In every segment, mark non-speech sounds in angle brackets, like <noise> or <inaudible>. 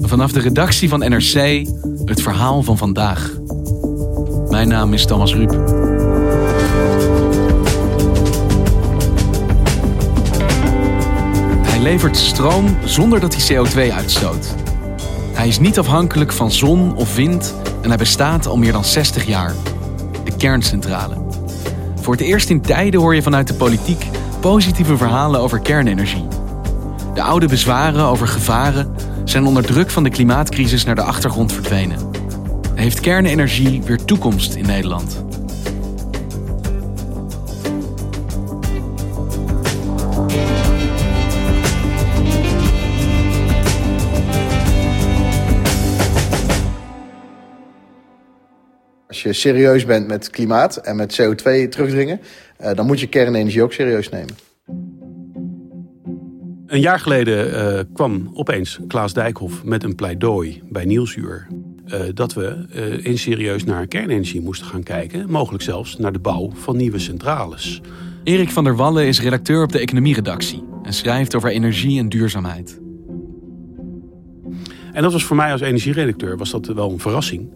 Vanaf de redactie van NRC het verhaal van vandaag. Mijn naam is Thomas Ruip. Hij levert stroom zonder dat hij CO2 uitstoot. Hij is niet afhankelijk van zon of wind en hij bestaat al meer dan 60 jaar. De kerncentrale. Voor het eerst in tijden hoor je vanuit de politiek positieve verhalen over kernenergie. De oude bezwaren over gevaren zijn onder druk van de klimaatcrisis naar de achtergrond verdwenen. Heeft kernenergie weer toekomst in Nederland? Als je serieus bent met klimaat en met CO2 terugdringen, uh, dan moet je kernenergie ook serieus nemen. Een jaar geleden uh, kwam opeens Klaas Dijkhoff met een pleidooi bij Nieuwsuur. Uh, dat we uh, in serieus naar kernenergie moesten gaan kijken. Mogelijk zelfs naar de bouw van nieuwe centrales. Erik van der Wallen is redacteur op de economieredactie en schrijft over energie en duurzaamheid. En dat was voor mij als energieredacteur was dat wel een verrassing.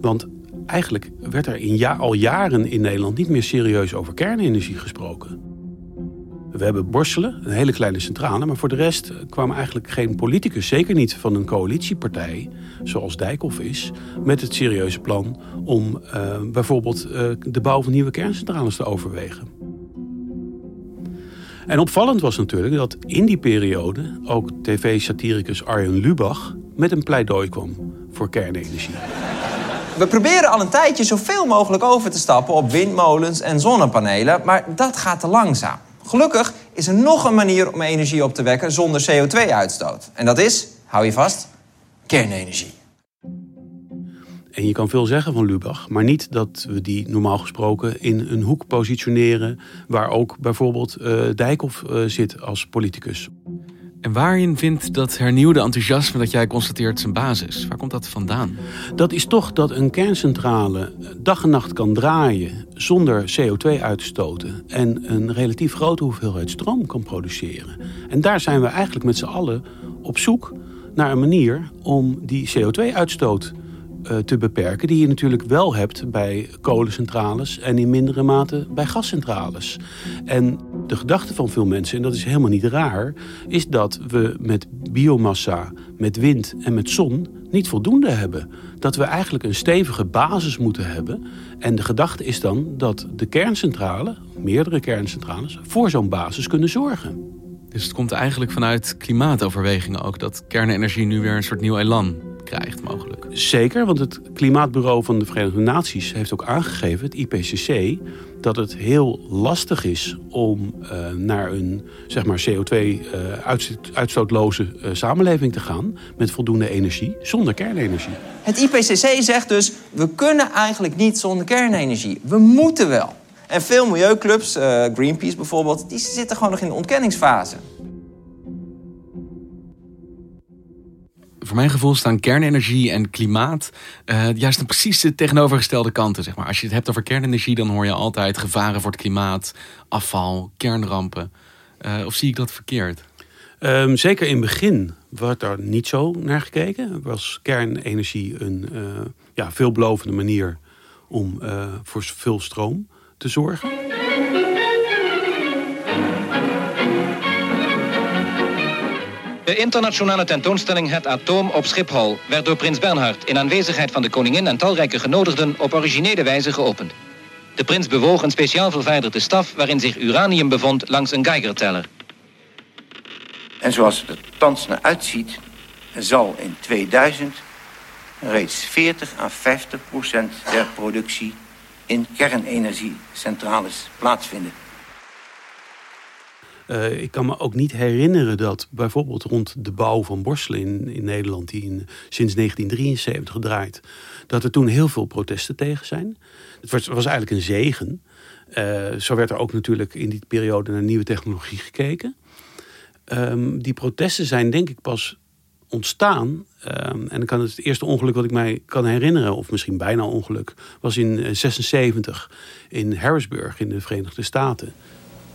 Want eigenlijk werd er in ja, al jaren in Nederland niet meer serieus over kernenergie gesproken. We hebben Borselen, een hele kleine centrale, maar voor de rest kwam eigenlijk geen politicus, zeker niet van een coalitiepartij, zoals Dijkhoff is, met het serieuze plan om uh, bijvoorbeeld uh, de bouw van nieuwe kerncentrales te overwegen. En opvallend was natuurlijk dat in die periode ook tv-satiricus Arjen Lubach met een pleidooi kwam voor kernenergie. We proberen al een tijdje zoveel mogelijk over te stappen op windmolens en zonnepanelen, maar dat gaat te langzaam. Gelukkig is er nog een manier om energie op te wekken zonder CO2-uitstoot. En dat is, hou je vast, kernenergie. En je kan veel zeggen van Lubach, maar niet dat we die normaal gesproken in een hoek positioneren waar ook bijvoorbeeld uh, Dijkhoff uh, zit als politicus. En waarin vindt dat hernieuwde enthousiasme dat jij constateert zijn basis? Waar komt dat vandaan? Dat is toch dat een kerncentrale dag en nacht kan draaien zonder CO2 uit te stoten en een relatief grote hoeveelheid stroom kan produceren. En daar zijn we eigenlijk met z'n allen op zoek naar een manier om die CO2-uitstoot uh, te beperken, die je natuurlijk wel hebt bij kolencentrales en in mindere mate bij gascentrales. En de gedachte van veel mensen, en dat is helemaal niet raar, is dat we met biomassa, met wind en met zon niet voldoende hebben. Dat we eigenlijk een stevige basis moeten hebben. En de gedachte is dan dat de kerncentrale, meerdere kerncentrales, voor zo'n basis kunnen zorgen. Dus het komt eigenlijk vanuit klimaatoverwegingen ook dat kernenergie nu weer een soort nieuw elan krijgt, mogelijk. Zeker, want het Klimaatbureau van de Verenigde Naties heeft ook aangegeven, het IPCC, dat het heel lastig is om uh, naar een zeg maar CO2-uitstootloze uh, uh, samenleving te gaan met voldoende energie zonder kernenergie. Het IPCC zegt dus, we kunnen eigenlijk niet zonder kernenergie. We moeten wel. En veel milieuclubs, Greenpeace bijvoorbeeld, die zitten gewoon nog in de ontkenningsfase. Voor mijn gevoel staan kernenergie en klimaat uh, juist precies de tegenovergestelde kanten. Zeg maar. Als je het hebt over kernenergie, dan hoor je altijd gevaren voor het klimaat, afval, kernrampen. Uh, of zie ik dat verkeerd? Um, zeker in het begin werd daar niet zo naar gekeken. Was kernenergie een uh, ja, veelbelovende manier om voor veel stroom te zorgen. De internationale tentoonstelling Het Atoom op Schiphol werd door prins Bernhard in aanwezigheid van de koningin en talrijke genodigden op originele wijze geopend. De prins bewoog een speciaal verwijderde staf waarin zich uranium bevond langs een Geigerteller. En zoals het er thans naar uitziet, zal in 2000 reeds 40 à 50 procent der productie in kernenergiecentrales plaatsvinden. Uh, ik kan me ook niet herinneren dat bijvoorbeeld rond de bouw van Borselen in, Nederland, die in, sinds 1973 draait, dat er toen heel veel protesten tegen zijn. Het was, was eigenlijk een zegen. Uh, zo werd er ook natuurlijk in die periode naar nieuwe technologie gekeken. Um, die protesten zijn denk ik pas ontstaan. Um, en dan kan het, het eerste ongeluk wat ik mij kan herinneren, of misschien bijna ongeluk, was in 76 in Harrisburg in de Verenigde Staten.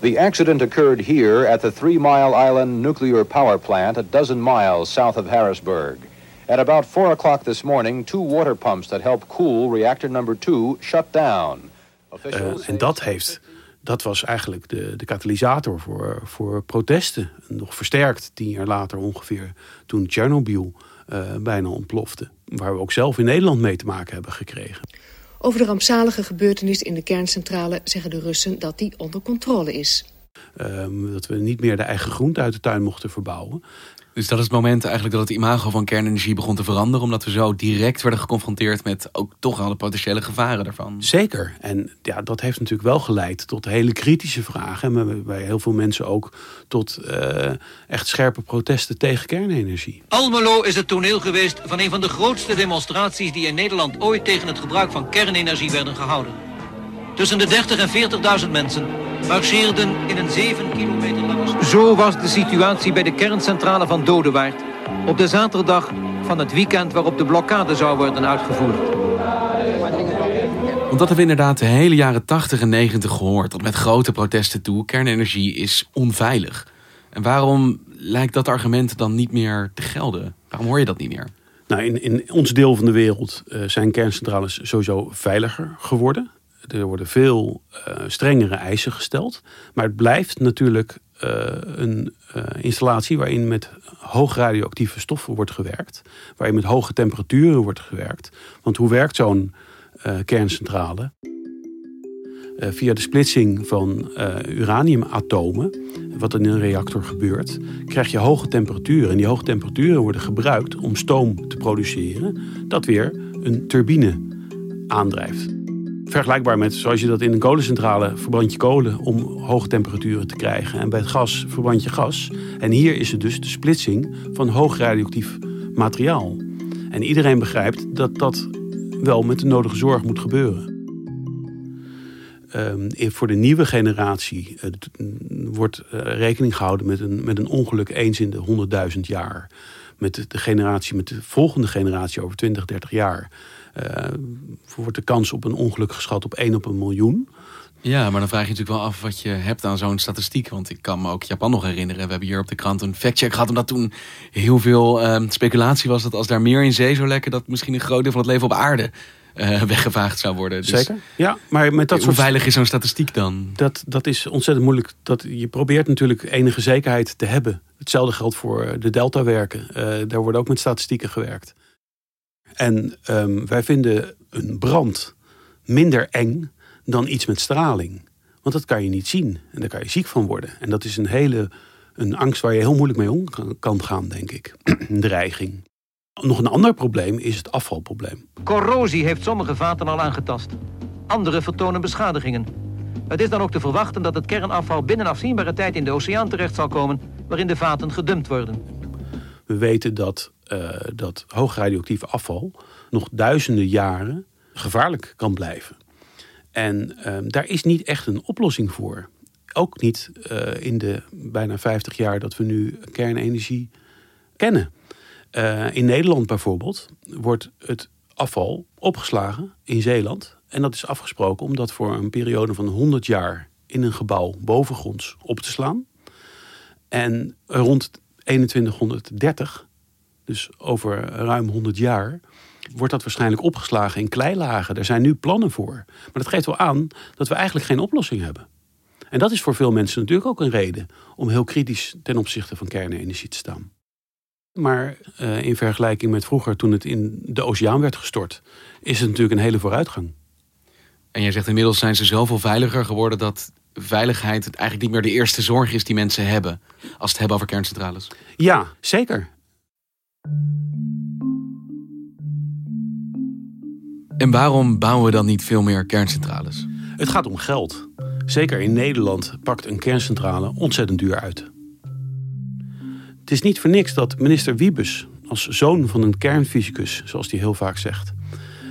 The accident occurred here at the Three Mile Island nuclear power plant a dozen miles south of Harrisburg. At about 4 o'clock this morning, two water pumps that help cool reactor number 2 shut down. Uh, en dat heeft dat was eigenlijk de, de katalysator voor, voor protesten. Nog versterkt tien jaar later ongeveer, toen Tsjernobyl uh, bijna ontplofte. Waar we ook zelf in Nederland mee te maken hebben gekregen. Over de rampzalige gebeurtenis in de kerncentrale zeggen de Russen dat die onder controle is. Um, dat we niet meer de eigen groente uit de tuin mochten verbouwen. Dus dat is het moment eigenlijk dat het imago van kernenergie begon te veranderen. Omdat we zo direct werden geconfronteerd met ook toch al de potentiële gevaren daarvan. Zeker. En ja, dat heeft natuurlijk wel geleid tot hele kritische vragen. En bij heel veel mensen ook tot uh, echt scherpe protesten tegen kernenergie. Almelo is het toneel geweest van een van de grootste demonstraties die in Nederland ooit tegen het gebruik van kernenergie werden gehouden. Tussen de 30 en 40.000 mensen marcheerden in een 7 kilometer. Zo was de situatie bij de kerncentrale van Dodewaard... op de zaterdag van het weekend waarop de blokkade zou worden uitgevoerd. Want dat hebben we inderdaad de hele jaren 80 en 90 gehoord... tot met grote protesten toe, kernenergie is onveilig. En waarom lijkt dat argument dan niet meer te gelden? Waarom hoor je dat niet meer? Nou, in, in ons deel van de wereld uh, zijn kerncentrales sowieso veiliger geworden. Er worden veel uh, strengere eisen gesteld. Maar het blijft natuurlijk een uh, installatie waarin met hoog radioactieve stoffen wordt gewerkt. Waarin met hoge temperaturen wordt gewerkt. Want hoe werkt zo'n kerncentrale? via de splitsing van uraniumatomen, wat in een reactor gebeurt, krijg je hoge temperaturen. En die hoge temperaturen worden gebruikt om stoom te produceren, dat weer een turbine aandrijft. Vergelijkbaar met zoals je dat in een kolencentrale verbrand je kolen om hoge temperaturen te krijgen. En bij het gas verbrand je gas. En hier is het dus de splitsing van hoog radioactief materiaal. En iedereen begrijpt dat dat wel met de nodige zorg moet gebeuren. Um, voor de nieuwe generatie uh, wordt uh, rekening gehouden met een, met een ongeluk eens in de 100.000 jaar. Met de, generatie, met de volgende generatie over 20, 30 jaar wordt de kans op een ongeluk geschat op 1 op een miljoen. Ja, maar dan vraag je natuurlijk wel af wat je hebt aan zo'n statistiek. Want ik kan me ook Japan nog herinneren. We hebben hier op de krant een factcheck gehad. Omdat toen heel veel uh, speculatie was dat als daar meer in zee zou lekken... dat misschien een groot deel van het leven op aarde uh, <laughs> weggevaagd zou worden. Dus Zeker. Ja, maar met dat hoe soort... veilig is zo'n statistiek dan? Dat, dat is ontzettend moeilijk. Dat, je probeert natuurlijk enige zekerheid te hebben. Hetzelfde geldt voor de deltawerken. Uh, daar wordt ook met statistieken gewerkt. En um, wij vinden een brand minder eng dan iets met straling. Want dat kan je niet zien en daar kan je ziek van worden. En dat is een hele een angst waar je heel moeilijk mee om kan gaan, denk ik. <clears throat> een dreiging. Nog een ander probleem is het afvalprobleem. Corrosie heeft sommige vaten al aangetast. Andere vertonen beschadigingen. Het is dan ook te verwachten dat het kernafval binnen afzienbare tijd in de oceaan terecht zal komen, waarin de vaten gedumpt worden. We weten dat uh, dat hoog radioactieve afval nog duizenden jaren gevaarlijk kan blijven. En uh, daar is niet echt een oplossing voor. Ook niet uh, in de bijna 50 jaar dat we nu kernenergie kennen. in Nederland bijvoorbeeld wordt het afval opgeslagen in Zeeland. En dat is afgesproken om dat voor een periode van 100 jaar in een gebouw bovengronds op te slaan. En rond 2130 dus over ruim 100 jaar, wordt dat waarschijnlijk opgeslagen in kleilagen. Er zijn nu plannen voor. Maar dat geeft wel aan dat we eigenlijk geen oplossing hebben. En dat is voor veel mensen natuurlijk ook een reden om heel kritisch ten opzichte van kernenergie te staan. Maar uh, in vergelijking met vroeger, toen het in de oceaan werd gestort, is het natuurlijk een hele vooruitgang. En jij zegt inmiddels zijn ze zoveel veiliger geworden dat veiligheid eigenlijk niet meer de eerste zorg is die mensen hebben als het hebben over kerncentrales. Ja, zeker. En waarom bouwen we dan niet veel meer kerncentrales? Het gaat om geld. Zeker in Nederland pakt een kerncentrale ontzettend duur uit. Het is niet voor niks dat minister Wiebes, als zoon van een kernfysicus, zoals hij heel vaak zegt,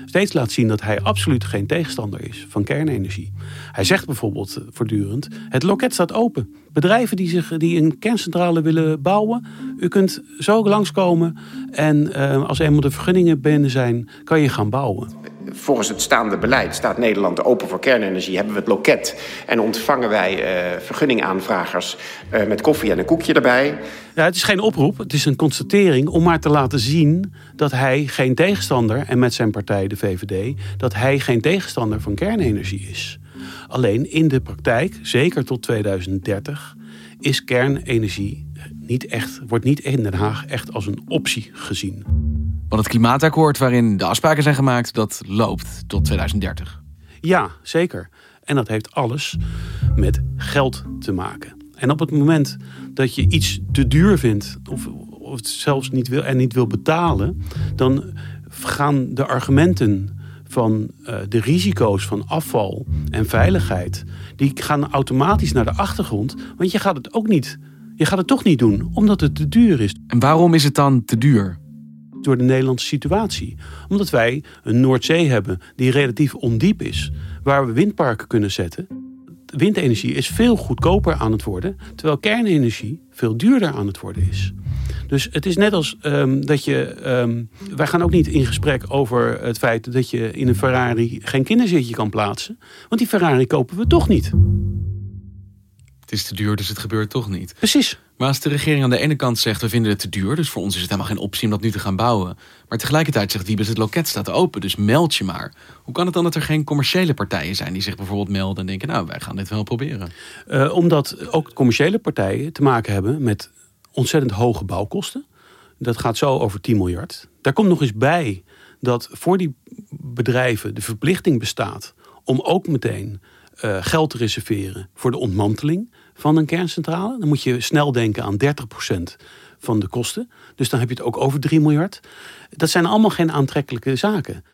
steeds laat zien dat hij absoluut geen tegenstander is van kernenergie. Hij zegt bijvoorbeeld voortdurend: het loket staat open. Bedrijven die, zich, die een kerncentrale willen bouwen, u kunt zo langskomen en uh, als eenmaal de vergunningen binnen zijn, kan je gaan bouwen volgens het staande beleid staat Nederland open voor kernenergie. Hebben we het loket en ontvangen wij uh, vergunningaanvragers uh, met koffie en een koekje erbij. Ja, het is geen oproep, het is een constatering om maar te laten zien dat hij geen tegenstander, en met zijn partij de VVD, dat hij geen tegenstander van kernenergie is. Alleen in de praktijk, zeker tot 2030, is kernenergie niet echt, wordt niet in Den Haag echt als een optie gezien. Want het klimaatakkoord waarin de afspraken zijn gemaakt, dat loopt tot 2030. Ja, zeker. En dat heeft alles met geld te maken. En op het moment dat je iets te duur vindt, of, of het zelfs niet wil en niet wil betalen, dan gaan de argumenten van uh, de risico's van afval en veiligheid, die gaan automatisch naar de achtergrond. Want je gaat het ook niet. Je gaat het toch niet doen, omdat het te duur is. En waarom is het dan te duur? door de Nederlandse situatie. Omdat wij een Noordzee hebben die relatief ondiep is, waar we windparken kunnen zetten. Windenergie is veel goedkoper aan het worden, terwijl kernenergie veel duurder aan het worden is. Dus het is net als um, dat je. Um, wij gaan ook niet in gesprek over het feit dat je in een Ferrari geen kinderzitje kan plaatsen. Want die Ferrari kopen we toch niet. Het is te duur, dus het gebeurt toch niet. Precies. Maar als de regering aan de ene kant zegt, we vinden het te duur, dus voor ons is het helemaal geen optie om dat nu te gaan bouwen. Maar tegelijkertijd zegt Wiebes, het loket staat open, dus meld je maar. Hoe kan het dan dat er geen commerciële partijen zijn die zich bijvoorbeeld melden en denken, nou, wij gaan dit wel proberen? Uh, omdat ook commerciële partijen te maken hebben met ontzettend hoge bouwkosten. Dat gaat zo over 10 miljard. Daar komt nog eens bij dat voor die bedrijven de verplichting bestaat om ook meteen uh, geld te reserveren voor de ontmanteling van een kerncentrale. Dan moet je snel denken aan 30% van de kosten. Dus dan heb je het ook over 3 miljard. Dat zijn allemaal geen aantrekkelijke zaken.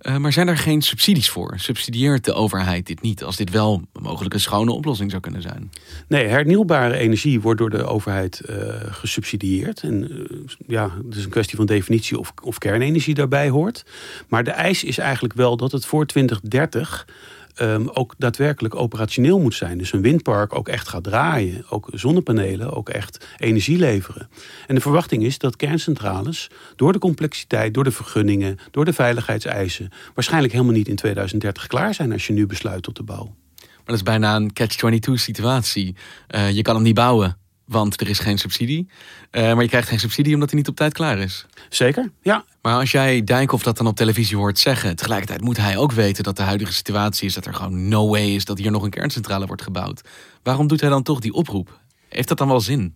Uh, maar zijn er geen subsidies voor? Subsidieert de overheid dit niet als dit wel mogelijk een schone oplossing zou kunnen zijn? Nee, hernieuwbare energie wordt door de overheid uh, gesubsidieerd. En uh, ja, het is een kwestie van definitie of, of kernenergie daarbij hoort. Maar de eis is eigenlijk wel dat het voor 2030 um, ook daadwerkelijk operationeel moet zijn. Dus een windpark ook echt gaat draaien. Ook zonnepanelen ook echt energie leveren. En de verwachting is dat kerncentrales door de complexiteit, door de vergunningen, door de veiligheidseisen waarschijnlijk helemaal niet in 2030 klaar zijn als je nu besluit tot de bouw. Maar dat is bijna een catch-22 situatie. Uh, je kan hem niet bouwen want er is geen subsidie. Uh, maar je krijgt geen subsidie omdat hij niet op tijd klaar is. Zeker, ja. Maar als jij Dijkhoff dat dan op televisie hoort zeggen... tegelijkertijd moet hij ook weten dat de huidige situatie is... dat er gewoon no way is dat hier nog een kerncentrale wordt gebouwd. Waarom doet hij dan toch die oproep? Heeft dat dan wel zin?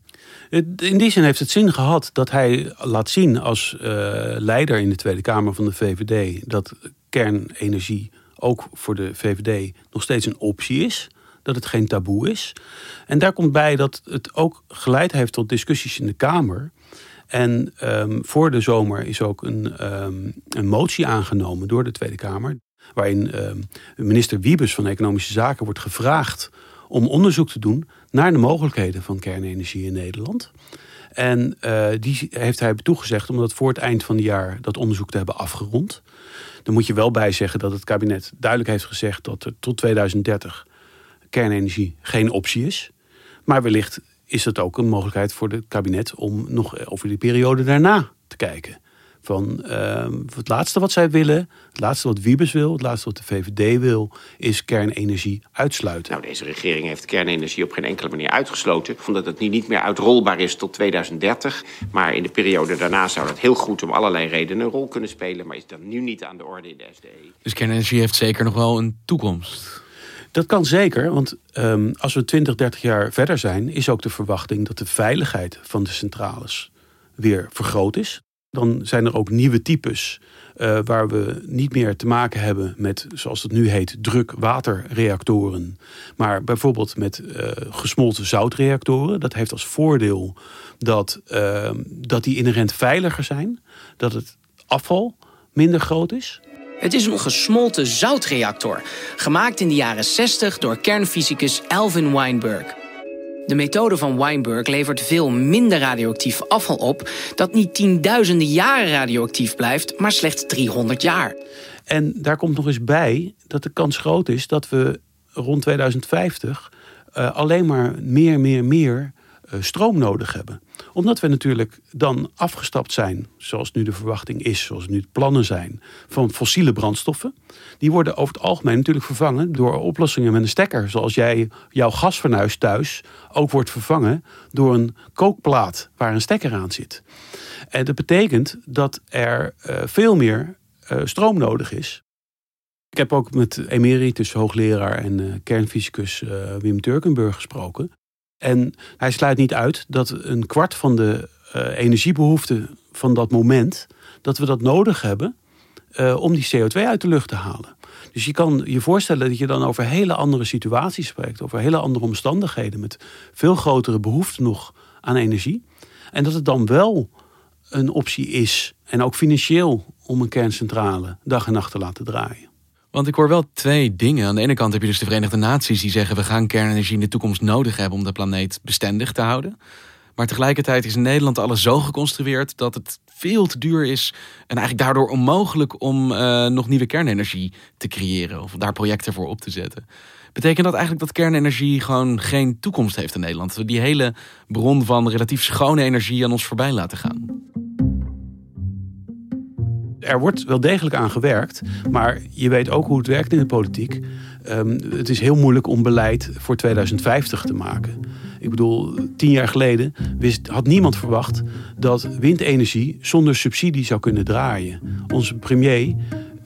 In die zin heeft het zin gehad dat hij laat zien als uh, leider in de Tweede Kamer van de VVD... dat kernenergie ook voor de VVD nog steeds een optie is dat het geen taboe is. En daar komt bij dat het ook geleid heeft tot discussies in de Kamer. En um, voor de zomer is ook een, um, een motie aangenomen door de Tweede Kamer. Waarin um, minister Wiebes van Economische Zaken wordt gevraagd om onderzoek te doen naar de mogelijkheden van kernenergie in Nederland. En uh, die heeft hij toegezegd om dat voor het eind van het jaar dat onderzoek te hebben afgerond. Dan moet je wel bij zeggen dat het kabinet duidelijk heeft gezegd dat er tot 2030 kernenergie geen optie is. Maar wellicht is het ook een mogelijkheid voor het kabinet om nog over die periode daarna te kijken. Van uh, het laatste wat zij willen, het laatste wat Wiebes wil, het laatste wat de VVD wil, is kernenergie uitsluiten. Nou, deze regering heeft kernenergie op geen enkele manier uitgesloten, omdat het niet meer uitrolbaar is tot 2030. Maar in de periode daarna zou dat heel goed om allerlei redenen een rol kunnen spelen, maar is dat nu niet aan de orde in de SDE. Dus kernenergie heeft zeker nog wel een toekomst. Dat kan zeker, want um, als we 20, 30 jaar verder zijn, is ook de verwachting dat de veiligheid van de centrales weer vergroot is. Dan zijn er ook nieuwe types uh, waar we niet meer te maken hebben met, zoals het nu heet, druk-waterreactoren. Maar bijvoorbeeld met uh, gesmolten zoutreactoren. Dat heeft als voordeel dat, uh, dat die inherent veiliger zijn. Dat het afval minder groot is. Het is een gesmolten zoutreactor, gemaakt in de jaren 60 door kernfysicus Alvin Weinberg. De methode van Weinberg levert veel minder radioactief afval op, dat niet tienduizenden jaren radioactief blijft, maar slechts 300 jaar. En daar komt nog eens bij dat de kans groot is dat we rond 2050 uh, alleen maar meer, meer, meer stroom nodig hebben omdat we natuurlijk dan afgestapt zijn, zoals nu de verwachting is, zoals nu de plannen zijn, van fossiele brandstoffen. Die worden over het algemeen natuurlijk vervangen door oplossingen met een stekker. Zoals jij jouw gasfornuis thuis ook wordt vervangen door een kookplaat waar een stekker aan zit. En dat betekent dat er uh, veel meer uh, stroom nodig is. Ik heb ook met emeritus hoogleraar en kernfysicus Wim Turkenburg gesproken. En hij sluit niet uit dat een kwart van de uh, energiebehoefte van dat moment, dat we dat nodig hebben uh, om die CO2 uit de lucht te halen. Dus je kan je voorstellen dat je dan over hele andere situaties spreekt, over hele andere omstandigheden, met veel grotere behoefte nog aan energie. En dat het dan wel een optie is, en ook financieel, om een kerncentrale dag en nacht te laten draaien. Want ik hoor wel twee dingen. Aan de ene kant heb je dus de Verenigde Naties die zeggen we gaan kernenergie in de toekomst nodig hebben om de planeet bestendig te houden. Maar tegelijkertijd is in Nederland alles zo geconstrueerd dat het veel te duur is en eigenlijk daardoor onmogelijk om uh, nog nieuwe kernenergie te creëren of daar projecten voor op te zetten. Betekent dat eigenlijk dat kernenergie gewoon geen toekomst heeft in Nederland? Dat we die hele bron van relatief schone energie aan ons voorbij laten gaan? Er wordt wel degelijk aan gewerkt. Maar je weet ook hoe het werkt in de politiek. Um, het is heel moeilijk om beleid voor 2050 te maken. Ik bedoel, tien jaar geleden wist, had niemand verwacht dat windenergie zonder subsidie zou kunnen draaien. Onze premier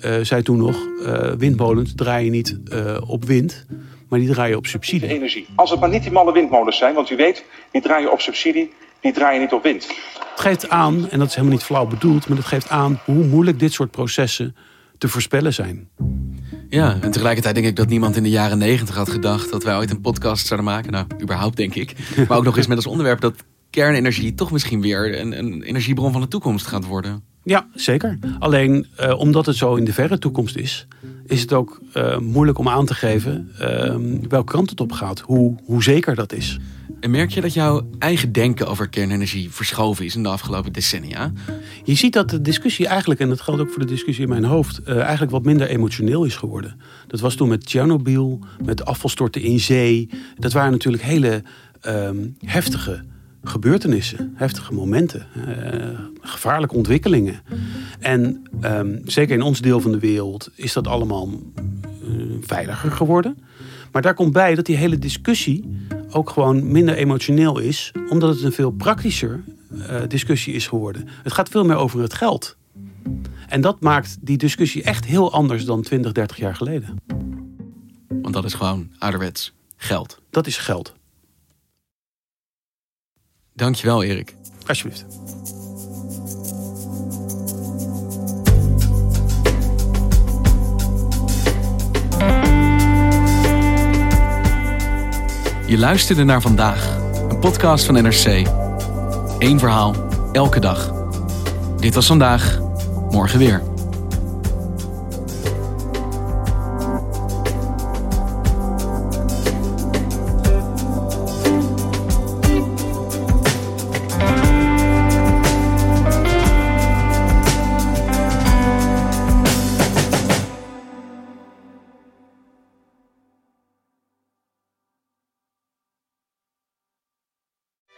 uh, zei toen nog: uh, windmolens draaien niet uh, op wind, maar die draaien op subsidie. Energie. Als het maar niet die malle windmolens zijn, want u weet, die draaien op subsidie, die draaien niet op wind. Het geeft aan, en dat is helemaal niet flauw bedoeld, maar het geeft aan hoe moeilijk dit soort processen te voorspellen zijn. Ja, en tegelijkertijd denk ik dat niemand in de jaren negentig had gedacht dat wij ooit een podcast zouden maken. Nou, überhaupt denk ik. <laughs> Maar ook nog eens met als onderwerp dat kernenergie toch misschien weer een, een energiebron van de toekomst gaat worden. Ja, zeker. Alleen uh, omdat het zo in de verre toekomst is, is het ook uh, moeilijk om aan te geven uh, welke kant het op gaat, hoe, hoe zeker dat is. En merk je dat jouw eigen denken over kernenergie verschoven is in de afgelopen decennia? Je ziet dat de discussie eigenlijk, en dat geldt ook voor de discussie in mijn hoofd, uh, eigenlijk wat minder emotioneel is geworden. Dat was toen met Tsjernobyl, met afvalstorten in zee. Dat waren natuurlijk hele um, heftige gebeurtenissen, heftige momenten, uh, gevaarlijke ontwikkelingen. En um, zeker in ons deel van de wereld is dat allemaal uh, veiliger geworden. Maar daar komt bij dat die hele discussie ook gewoon minder emotioneel is, omdat het een veel praktischer uh, discussie is geworden. Het gaat veel meer over het geld. En dat maakt die discussie echt heel anders dan 20, 30 jaar geleden. Want dat is gewoon ouderwets geld. Dat is geld. Dankjewel, Erik. Alsjeblieft. Je luisterde naar vandaag, een podcast van NRC. Eén verhaal, elke dag. Dit was vandaag, morgen weer.